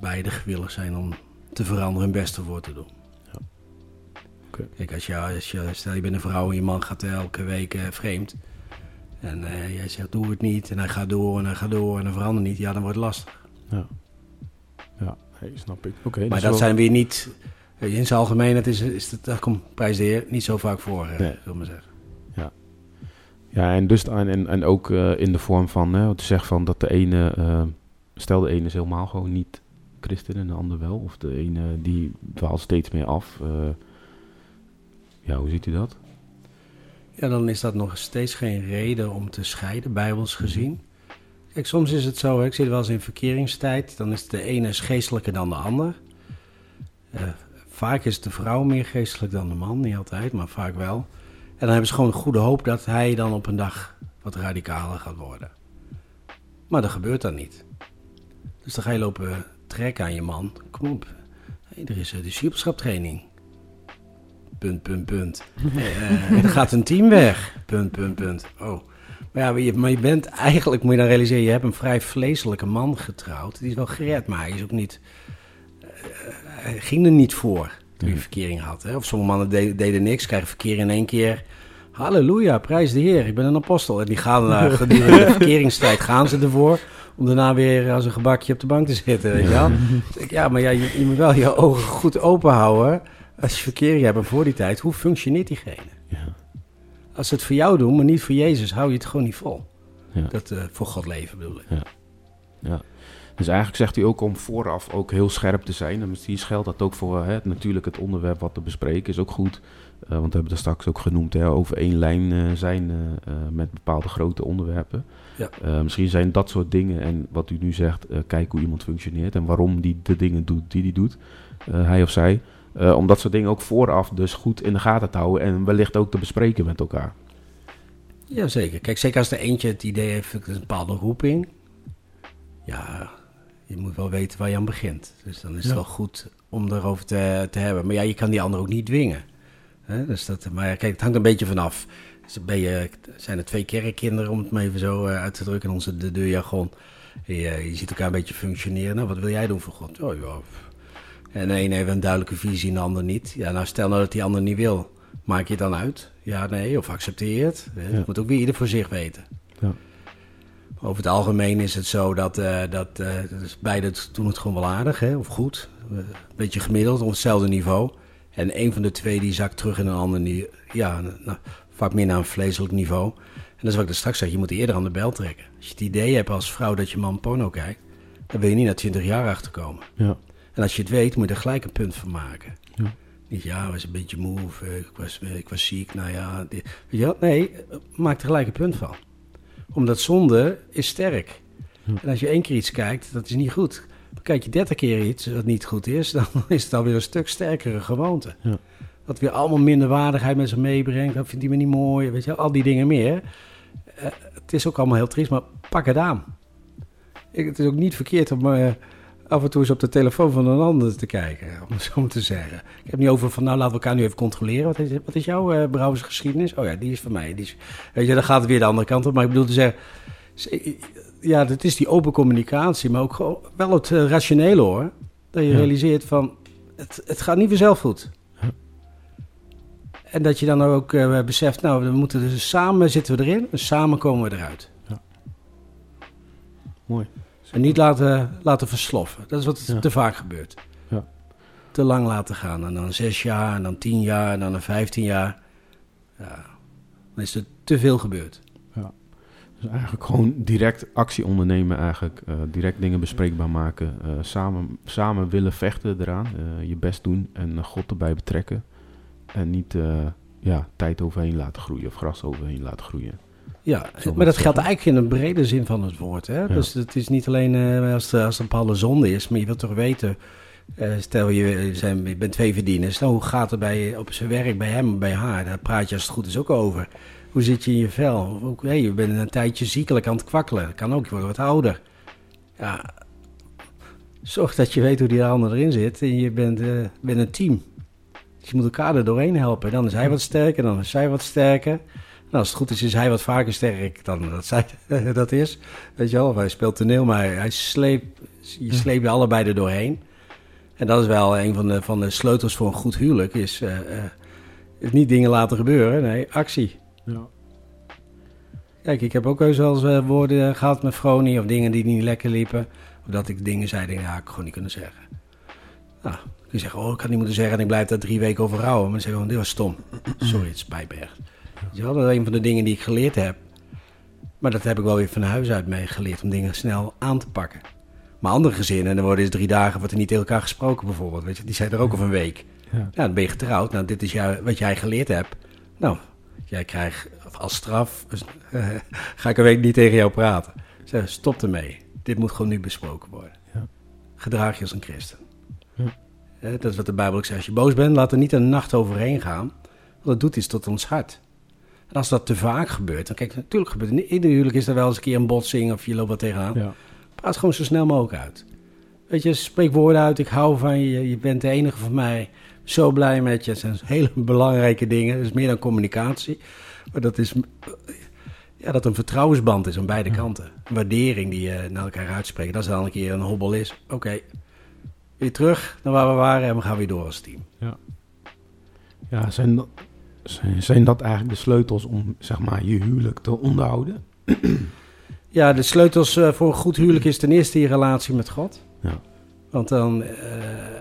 beide gewillig zijn om te veranderen hun beste voor te doen. Ja. Okay. Kijk, als je, als je, stel je bent een vrouw en je man gaat elke week uh, vreemd. En jij zegt doe het niet en hij gaat door en hij gaat door en hij verandert niet. Ja, dan wordt het lastig. Ja, ja hey, snap ik. Oké. maar dus dat zijn weer niet in zijn algemeenheid is, is het, dat komt prijs de heer niet zo vaak voor, eh, nee. wil maar zeggen. Ja. Ja, en dus en, en ook uh, in de vorm van, uh, te zeggen van dat de ene, uh, stel de ene is helemaal gewoon niet christen en de ander wel, of de ene die dwaalt steeds meer af. ja, hoe ziet u dat? Ja, dan is dat nog steeds geen reden om te scheiden, bijbels gezien. Kijk, soms is het zo, hè, ik zit wel eens in verkeringstijd, dan is de ene is geestelijker dan de ander. Vaak is de vrouw meer geestelijk dan de man, niet altijd, maar vaak wel. En dan hebben ze gewoon goede hoop dat hij dan op een dag wat radicaler gaat worden. Maar dat gebeurt dan niet. Dus dan ga je lopen trekken aan je man. Kom op, hey, er is een discipelschaptraining. Punt, punt, punt. uh, [laughs] er gaat een team weg. Punt, punt, punt. Oh, Maar ja, maar je bent eigenlijk, moet je dan realiseren, je hebt een vrij vleeselijke man getrouwd. Die is wel gered, maar hij is ook niet, ging er niet voor toen je verkering had. Hè? Of sommige mannen deden, deden niks, krijgen verkeer in één keer. Halleluja, prijs de Heer, ik ben een apostel. En die gaan naar [laughs] gedurende de verkeringstijd, gaan ze ervoor om daarna weer als een gebakje op de bank te zitten, weet je wel. Ja, maar ja, je, je, moet wel je ogen goed open houden als je verkering hebt. En voor die tijd, hoe functioneert diegene? Ja. Als ze het voor jou doen, maar niet voor Jezus, hou je het gewoon niet vol. Ja. Dat uh, voor God leven bedoel ik. Ja. ja. Dus eigenlijk zegt hij ook om vooraf ook heel scherp te zijn. En misschien geldt dat ook voor hè, natuurlijk het onderwerp wat te bespreken is ook goed. Uh, want we hebben het straks ook genoemd, hè, over één lijn uh, zijn uh, met bepaalde grote onderwerpen. Ja. misschien zijn dat soort dingen en wat u nu zegt, kijk hoe iemand functioneert en waarom die de dingen doet die hij doet, hij of zij. om dat soort dingen ook vooraf dus goed in de gaten te houden en wellicht ook te bespreken met elkaar. Jazeker. Kijk, zeker als er eentje het idee heeft, een bepaalde roeping. Ja, je moet wel weten waar je aan begint. Dus dan is het wel goed om erover te, te hebben. Maar ja, je kan die ander ook niet dwingen. Hè? Dus dat, maar kijk, het hangt een beetje vanaf. Dus ben je, zijn er twee kerkkinderen, om het maar even zo uh, uit te drukken, in onze de deurjargon. Je, je ziet elkaar een beetje functioneren. Nou, wat wil jij doen voor God? Oh ja. En de een heeft een duidelijke visie en de ander niet. Ja, nou stel nou dat die ander niet wil. Maak je het dan uit? Ja, nee, of accepteer je het? Het moet ook weer ieder voor zich weten. Ja. Over het algemeen is het zo dat, uh, dat uh, beide doen het gewoon wel aardig, hè, of goed. Een beetje gemiddeld, op hetzelfde niveau. En een van de twee die zakt terug in een ander niveau. Ja, nou, vaak meer naar een vleeselijk niveau. En dat is wat ik er straks zeg, je moet eerder aan de bel trekken. Als je het idee hebt als vrouw dat je man porno kijkt, dan wil je niet na twintig jaar achterkomen. Ja. En als je het weet, moet je er gelijk een punt van maken. Ja. Niet, ja, was een beetje moe, of, eh, ik, was, ik was ziek, nou ja. Weet je wel? Nee, maak er gelijk een punt van. Omdat zonde is sterk. En als je één keer iets kijkt, dat is niet goed. Kijk je dertig keer iets wat niet goed is, [laughs] dan is het alweer een stuk sterkere gewoonte. Ja. Wat weer allemaal minder waardigheid met zich meebrengt. Dat vindt hij me niet mooi, weet je al die dingen meer. Uh, het is ook allemaal heel triest, maar pak het aan. Ik, het is ook niet verkeerd om uh, af en toe eens op de telefoon van een ander te kijken, om het zo te zeggen. Ik heb niet over van, nou laten we elkaar nu even controleren. Wat is, wat is jouw uh, brouwersgeschiedenis? Oh ja, die is van mij. Die is, weet je, dan gaat het weer de andere kant op. Maar ik bedoel te zeggen, ja, dat is die open communicatie, maar ook gewoon wel het uh, rationele hoor. Dat je realiseert van, het, het gaat niet vanzelf goed. En dat je dan ook uh, beseft, nou, we moeten dus samen zitten we erin, en samen komen we eruit. Ja. Mooi. En niet laten, laten versloffen. Dat is wat te vaak gebeurt. Ja. Te lang laten gaan. En dan zes jaar, en dan tien jaar, en dan een vijftien jaar. Ja, dan is er te veel gebeurd. Dus eigenlijk gewoon direct actie ondernemen, eigenlijk. Uh, direct dingen bespreekbaar maken. Uh, samen, samen willen vechten eraan. Uh, je best doen en God erbij betrekken. En niet ja, tijd overheen laten groeien of gras overheen laten groeien. Ja, maar dat geldt eigenlijk in een brede zin van het woord. Hè? Dus het is niet alleen als, er, als er een bepaalde zonde is, maar je wilt toch weten. stel je, zijn, je bent twee verdieners, nou, hoe gaat het bij, op zijn werk bij hem of bij haar? Daar praat je als het goed is ook over. Hoe zit je in je vel? Hey, je bent een tijdje ziekelijk aan het kwakkelen. Dat kan ook, je wordt wat ouder. Ja, zorg dat je weet hoe die ander erin zit. En je bent, uh, bent een team. Dus je moet elkaar er doorheen helpen. Dan is hij wat sterker, dan is zij wat sterker. En als het goed is, is hij wat vaker sterk dan dat zij [laughs] dat is. Weet je wel, hij speelt toneel, maar hij sleept, je sleept je allebei er doorheen. En dat is wel een van de, van de sleutels voor een goed huwelijk. Is, uh, uh, is niet dingen laten gebeuren, nee, actie. Ja. Kijk, ik heb ook wel eens uh, woorden gehad met Froni of dingen die niet lekker liepen. Of dat ik dingen zei, die ja, ik gewoon niet kunnen zeggen. Nou, je zegt, oh, ik had niet moeten zeggen en ik blijf daar drie weken over houden. Maar dan zeg gewoon, dit was stom. [clears throat] Sorry, het spijt me echt. Je dat is een van de dingen die ik geleerd heb. Maar dat heb ik wel weer van huis uit mee geleerd, om dingen snel aan te pakken. Maar andere gezinnen, dan worden eens drie dagen wordt er niet tegen elkaar gesproken bijvoorbeeld. Weet je, die zijn er ook of een week. Ja. ja, dan ben je getrouwd. Nou, dit is jou, wat jij geleerd hebt. Nou, jij krijgt als straf, uh, [laughs] ga ik een week niet tegen jou praten. Zeg, stop ermee. Dit moet gewoon nu besproken worden. Ja. Gedraag je als een christen. Ja. dat is wat de Bijbel ook zegt. Als je boos bent, laat er niet een nacht overheen gaan. Want dat doet iets tot ons hart. En als dat te vaak gebeurt, dan kijk, natuurlijk gebeurt het. In ieder huwelijk is er wel eens een keer een botsing of je loopt wat tegenaan. Ja. Praat gewoon zo snel mogelijk uit. Weet je, spreek woorden uit. Ik hou van je. Je bent de enige van mij. Zo blij met je. Het zijn hele belangrijke dingen. Het is meer dan communicatie. Maar dat is. ja, dat een vertrouwensband is aan beide kanten. Een waardering die je naar elkaar uitspreekt. Dat is dan een keer een hobbel is. Oké, weer terug naar waar we waren en we gaan weer door als team. Ja, ja zijn, zijn, dat eigenlijk de sleutels om zeg maar, je huwelijk te onderhouden? [clears throat] Ja, de sleutels uh, voor een goed huwelijk is ten eerste je relatie met God. Ja. Want dan, uh,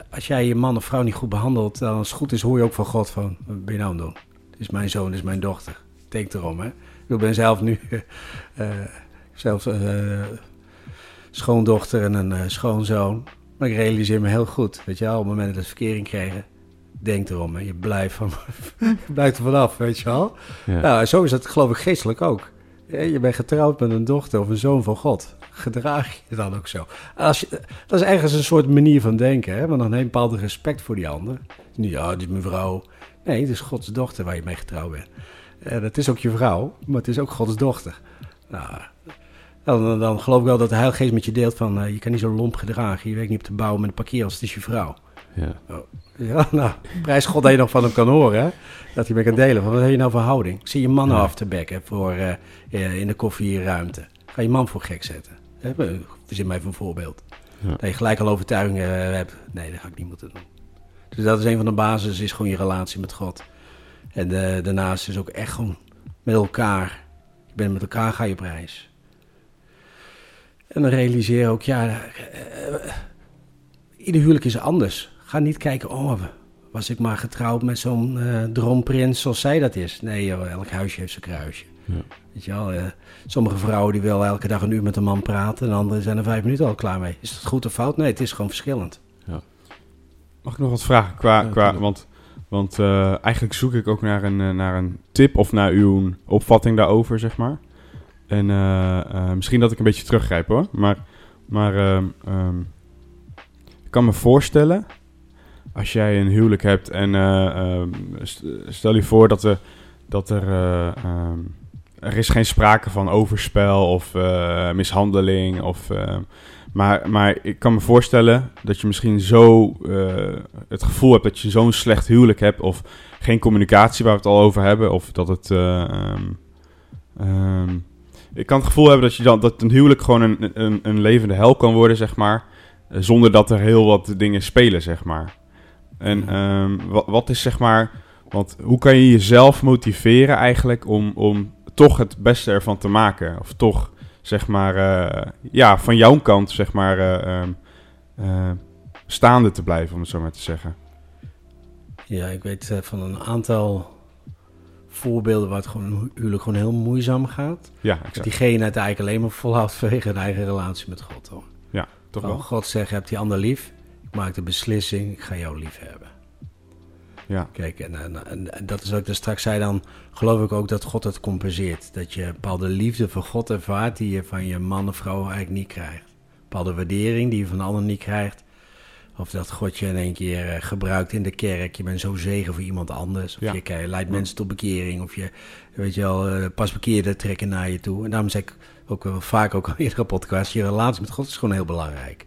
als jij je man of vrouw niet goed behandelt, dan als het goed is, hoor je ook van God van, wat ben je nou aan doen? Dit is mijn zoon, dit is mijn dochter. Denk erom, hè. Ik ben zelf nu, [laughs] uh, zelf schoondochter en een schoonzoon. Maar ik realiseer me heel goed, weet je wel, op het moment dat we verkering kregen, denk erom, hè. Je blijft, van, [laughs] je blijft er vanaf, weet je wel. Ja. Nou, zo is dat geloof ik geestelijk ook. Je bent getrouwd met een dochter of een zoon van God. Gedraag je dan ook zo? Als je, dat is ergens een soort manier van denken, hè? want dan heb je een bepaald respect voor die ander. Niet, ja, dit is mijn vrouw. Nee, het is Gods dochter waar je mee getrouwd bent. En het is ook je vrouw, maar het is ook Gods dochter. Nou, dan, dan geloof ik wel dat de Heilige Geest met je deelt van... Uh, je kan niet zo lomp gedragen, je werkt niet op de bouw met een parkeer als het is je vrouw. Ja. Oh, ja, nou, prijs God dat je nog van hem kan horen, hè? Dat hij mee kan delen. Van, wat heb je nou voor houding? zie je mannen af te bekken voor, uh, in de koffieruimte. Ga je man voor gek zetten. Verzin mij voor een voorbeeld. Ja. Dat je gelijk al overtuigingen hebt. Nee, dat ga ik niet moeten doen. Dus dat is een van de basis, is gewoon je relatie met God. En daarnaast is ook echt gewoon met elkaar. Je bent met elkaar, ga je op reis. En dan realiseer je ook, ja, uh, ieder huwelijk is anders. Ga niet kijken, oh, was ik maar getrouwd met zo'n uh, droomprins zoals zij dat is. Nee, joh, elk huisje heeft zijn kruisje. Ja. Weet je wel, uh, sommige vrouwen die willen elke dag een uur met een man praten... en anderen zijn er vijf minuten al klaar mee. Is dat goed of fout? Nee, het is gewoon verschillend. Ja. Mag ik nog wat vragen? Qua, qua, want want uh, eigenlijk zoek ik ook naar een, naar een tip of naar uw opvatting daarover, zeg maar. En misschien dat ik een beetje teruggrijp hoor. Maar, maar um, ik kan me voorstellen als jij een huwelijk hebt en uh, uh, stel je voor dat dat er, uh, er is geen sprake van overspel of mishandeling. Of, maar, maar ik kan me voorstellen dat je misschien zo het gevoel hebt dat je zo'n slecht huwelijk hebt of geen communicatie waar we het al over hebben. Of dat het... Um, ik kan het gevoel hebben dat, je dan, dat een huwelijk gewoon een, een, een levende hel kan worden, zeg maar. Zonder dat er heel wat dingen spelen, zeg maar. En um, wat, wat, is zeg maar. Want hoe kan je jezelf motiveren eigenlijk om, om toch het beste ervan te maken? Of toch zeg maar. Uh, ja, van jouw kant zeg maar. Uh, uh, staande te blijven, om het zo maar te zeggen. Ja, ik weet van een aantal voorbeelden waar het gewoon huwelijk gewoon heel moeizaam gaat. Ja, exact. Dat diegene het eigenlijk alleen maar [laughs] volhoudt vanwege een eigen relatie met God. Hoor. Ja, toch wel. God zegt, heb die ander lief maak de beslissing, ik ga jou lief hebben. Ja. Kijk, en, en, en, dat is wat ik er straks zei, dan geloof ik ook dat God het compenseert. Dat je bepaalde liefde voor God ervaart die je van je man of vrouw eigenlijk niet krijgt. Bepaalde waardering die je van anderen niet krijgt. Of dat God je in één keer uh, gebruikt in de kerk. Je bent zo zegen voor iemand anders. Of je leidt mensen tot bekering. Of je, weet je wel, uh, pas bekeerden trekken naar je toe. En daarom zeg ik ook wel vaak, ook al in iedere podcast, je relatie met God is gewoon heel belangrijk.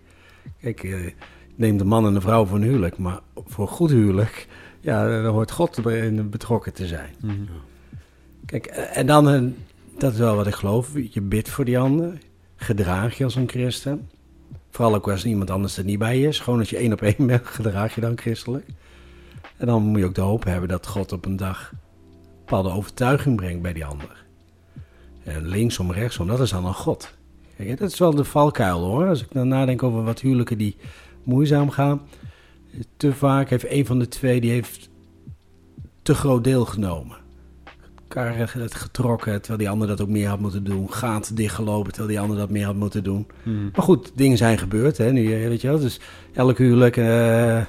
Kijk, uh, neem de man en de vrouw voor een huwelijk. Maar voor een goed huwelijk, ja, dan hoort God erin betrokken te zijn. Mhm. Kijk, en dan, eh, dat is wel wat ik geloof, je bidt voor die ander. Gedraag je als een christen. Vooral ook als iemand anders er niet bij is. Gewoon als je één op één bent, [laughs] gedraag je dan christelijk. En dan moet je ook de hoop hebben dat God op een dag een bepaalde overtuiging brengt bij die ander. En linksom, rechtsom, dat is dan een God. Kijk, dat is wel de valkuil hoor. Als ik dan nadenk over wat huwelijken die moeizaam gaan. Te vaak heeft een van de twee die heeft te groot deel genomen. Het getrokken, terwijl die ander dat ook meer had moeten doen. Gaat dichtgelopen, terwijl die ander dat meer had moeten doen. Hmm. Maar goed, dingen zijn gebeurd, hè, nu, weet je wel. Dus elk huwelijk uh,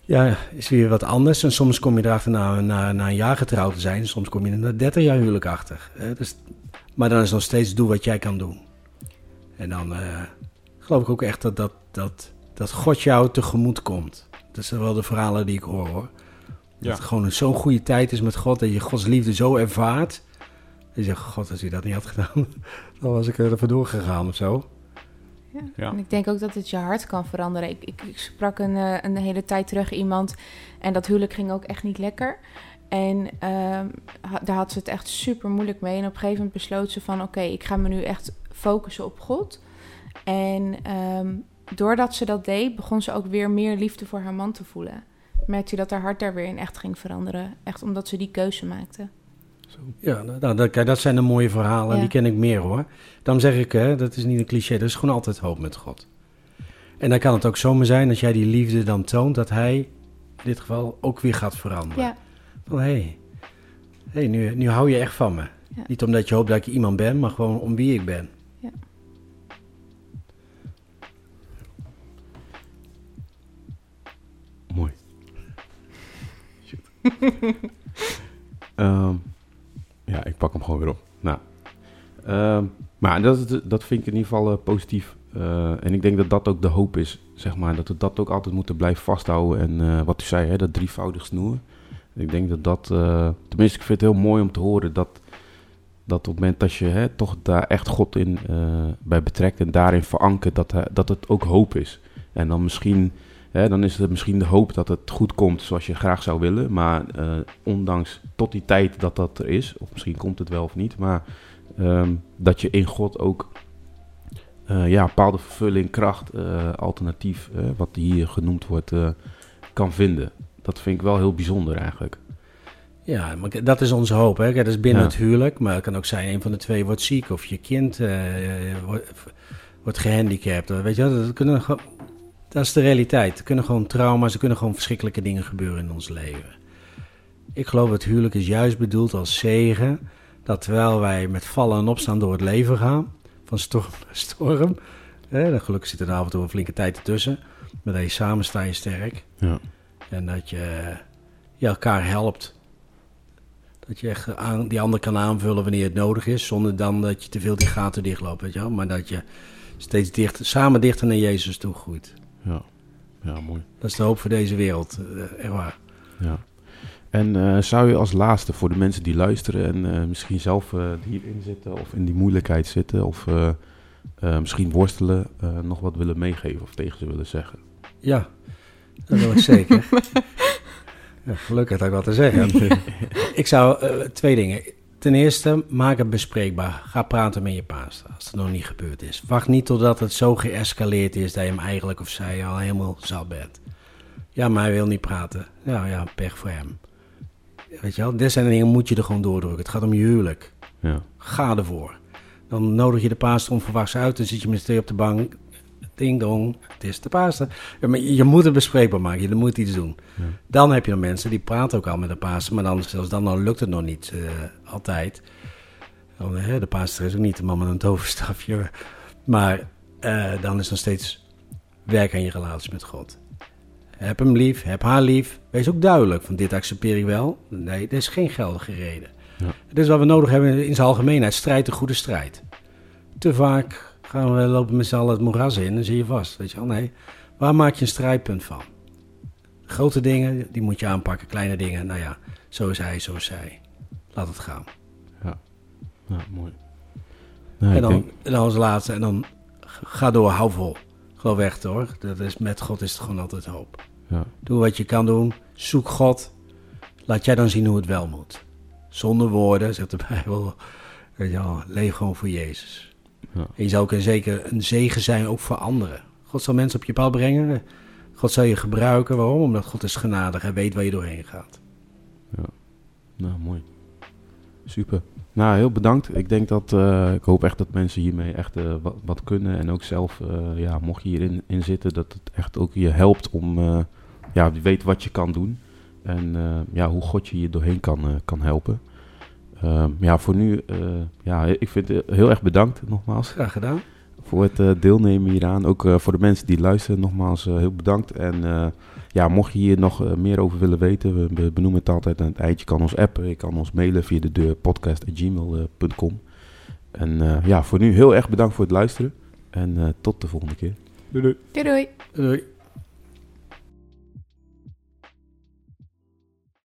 ja, is weer wat anders. En soms kom je erachter na, na, na een jaar getrouwd te zijn. Soms kom je er na 30 jaar huwelijk achter. Hè, dus, maar dan is nog steeds doe wat jij kan doen. En dan... Uh, geloof ik ook echt dat, dat, dat, dat God jou tegemoet komt. Dat zijn wel de verhalen die ik hoor hoor. Dat het gewoon zo'n goede tijd is met God, dat je Gods liefde zo ervaart. En je zegt, God, als je dat niet had gedaan, [laughs] dan was ik er vandoor gegaan of zo. Ja. ja. En ik denk ook dat het je hart kan veranderen. Ik, ik, ik sprak een, eh, een hele tijd terug iemand en dat huwelijk ging ook echt niet lekker. En ehm, daar had ze het echt super moeilijk mee. En op een gegeven moment besloot ze van... oké, ik ga me nu echt focussen op God. En ehm, doordat ze dat deed, begon ze ook weer meer liefde voor haar man te voelen. Merkte je dat haar hart daar weer in echt ging veranderen. Echt omdat ze die keuze maakte. Ja, nou, dat, dat zijn de mooie verhalen. Ja. Die ken ik meer hoor. Dan zeg ik, hè, dat is niet een cliché. Dat is gewoon altijd hoop met God. En dan kan het ook zomaar zijn als jij die liefde dan toont, dat hij in dit geval ook weer gaat veranderen. Ja. Van hé, hey, hey, nu, nu hou je echt van me. Niet omdat je hoopt dat ik iemand ben, maar gewoon om wie ik ben. Um, [laughs] ja, ik pak hem gewoon weer op. Nou, uh, maar dat, dat vind ik in ieder geval uh, positief. Uh, en ik denk dat dat ook de hoop is, zeg maar. Dat we dat ook altijd moeten blijven vasthouden. En uh, wat u zei, hè, dat drievoudig snoer. Ik denk dat dat, tenminste ik vind het heel mooi om te horen dat, dat op het moment dat je hè, toch daar echt God in bij betrekt en daarin verankert, dat, dat het ook hoop is. En dan misschien Hè, dan is het misschien de hoop dat het goed komt zoals je graag zou willen. Maar uh, ondanks tot die tijd dat dat er is, of misschien komt het wel of niet, maar um, dat je in God ook uh, ja, bepaalde vervulling, kracht, uh, alternatief, wat hier genoemd wordt, kan vinden. Dat vind ik wel heel bijzonder eigenlijk. Ja, maar dat is onze hoop. Hè? Dat is binnen ja. het huwelijk, maar het kan ook zijn een van de twee wordt ziek of je kind wordt, wordt gehandicapt. Weet je, dat kunnen dat is de realiteit. Er kunnen gewoon trauma's, er kunnen gewoon verschrikkelijke dingen gebeuren in ons leven. Ik geloof dat het huwelijk is juist bedoeld als zegen. Dat terwijl wij met vallen en opstaan door het leven gaan, van storm [laughs] naar storm. Hè, gelukkig zit er af en toe een flinke tijd ertussen. Maar dat je samen sta je sterk. Ja. En dat je, je elkaar helpt. Dat je echt aan, die ander kan aanvullen wanneer het nodig is. Zonder dan dat je te veel die gaten dichtloopt. Weet je wel? Maar dat je steeds dichter, samen dichter naar Jezus toe groeit. Ja. ja, mooi. Dat is de hoop voor deze wereld, uh, echt waar. Ja. En uh, zou je als laatste voor de mensen die luisteren en uh, misschien zelf hierin zitten of in die moeilijkheid zitten of misschien worstelen, nog wat willen meegeven of tegen ze willen zeggen? Ja, dat wil ik zeker. [laughs] ja, gelukkig dat ik wat te zeggen [laughs] ik zou twee dingen. Ten eerste, maak het bespreekbaar. Ga praten met je pastor als het nog niet gebeurd is. Wacht niet totdat het zo geëscaleerd is dat je hem eigenlijk of zij al helemaal zat bent. Ja, maar hij wil niet praten. Ja, ja, pech voor hem. Weet je wel, dit zijn dingen moet je er gewoon doordrukken. Het gaat om je huwelijk. Ja. Ga ervoor. Dan nodig je de pastor onverwachts uit. Dan zit je met twee op de bank ding dong, het is de Pasen. Ja, maar je moet het bespreekbaar maken, je moet iets doen. Ja. Dan heb je nog mensen die praten ook al met de Pasen, maar dan, zelfs dan, dan lukt het nog niet uh, altijd. Dan, uh, de Pasen is ook niet de man met een toverstafje. Maar uh, dan is nog steeds werk aan je relatie met God. Heb hem lief, heb haar lief. Wees ook duidelijk, van dit accepteer ik wel. Nee, dit is geen geldige reden. Ja. Is wat we nodig hebben in zijn algemeenheid. Strijd, een goede strijd. Te vaak gaan we lopen met z'n allen het moeras in, dan zie je vast. Weet je wel, nee. Waar maak je een strijdpunt van? Grote dingen, die moet je aanpakken. Kleine dingen, nou ja, zo is hij, zo is zij. Laat het gaan. Ja, ja mooi. en, dan, en dan als laatste, en dan ga door, hou vol. Geloof echt hoor. Dat is, met God is het gewoon altijd hoop. Ja. Doe wat je kan doen. Zoek God. Laat jij dan zien hoe het wel moet. Zonder woorden, zegt de Bijbel. Wel, leef gewoon voor Jezus. Ja. En je zou ook een, zeker een zegen zijn ook voor anderen. God zal mensen op je pad brengen. God zal je gebruiken. Waarom? Omdat God is genadig. Hij weet waar je doorheen gaat. Ja, nou mooi. Super. Nou, heel bedankt. Ik denk dat, uh, ik hoop echt dat mensen hiermee echt uh, wat, wat, kunnen. En ook zelf, uh, ja, mocht je hierin in zitten, dat het echt ook je helpt om, ja, weet wat je kan doen. En ja, hoe God je hier doorheen kan, kan helpen. Ehm, ja, voor nu, uh, ja, ik vind het heel erg bedankt nogmaals. Graag gedaan. Voor het uh, deelnemen hieraan. Ook uh, voor de mensen die luisteren, nogmaals heel bedankt. En ja, mocht je hier nog meer over willen weten, we, benoemen het altijd aan het eind. Je kan ons appen, je kan ons mailen via de deur podcast.gmail.com. En ja, voor nu heel erg bedankt voor het luisteren. En tot de volgende keer. Doei doei. Doei doei.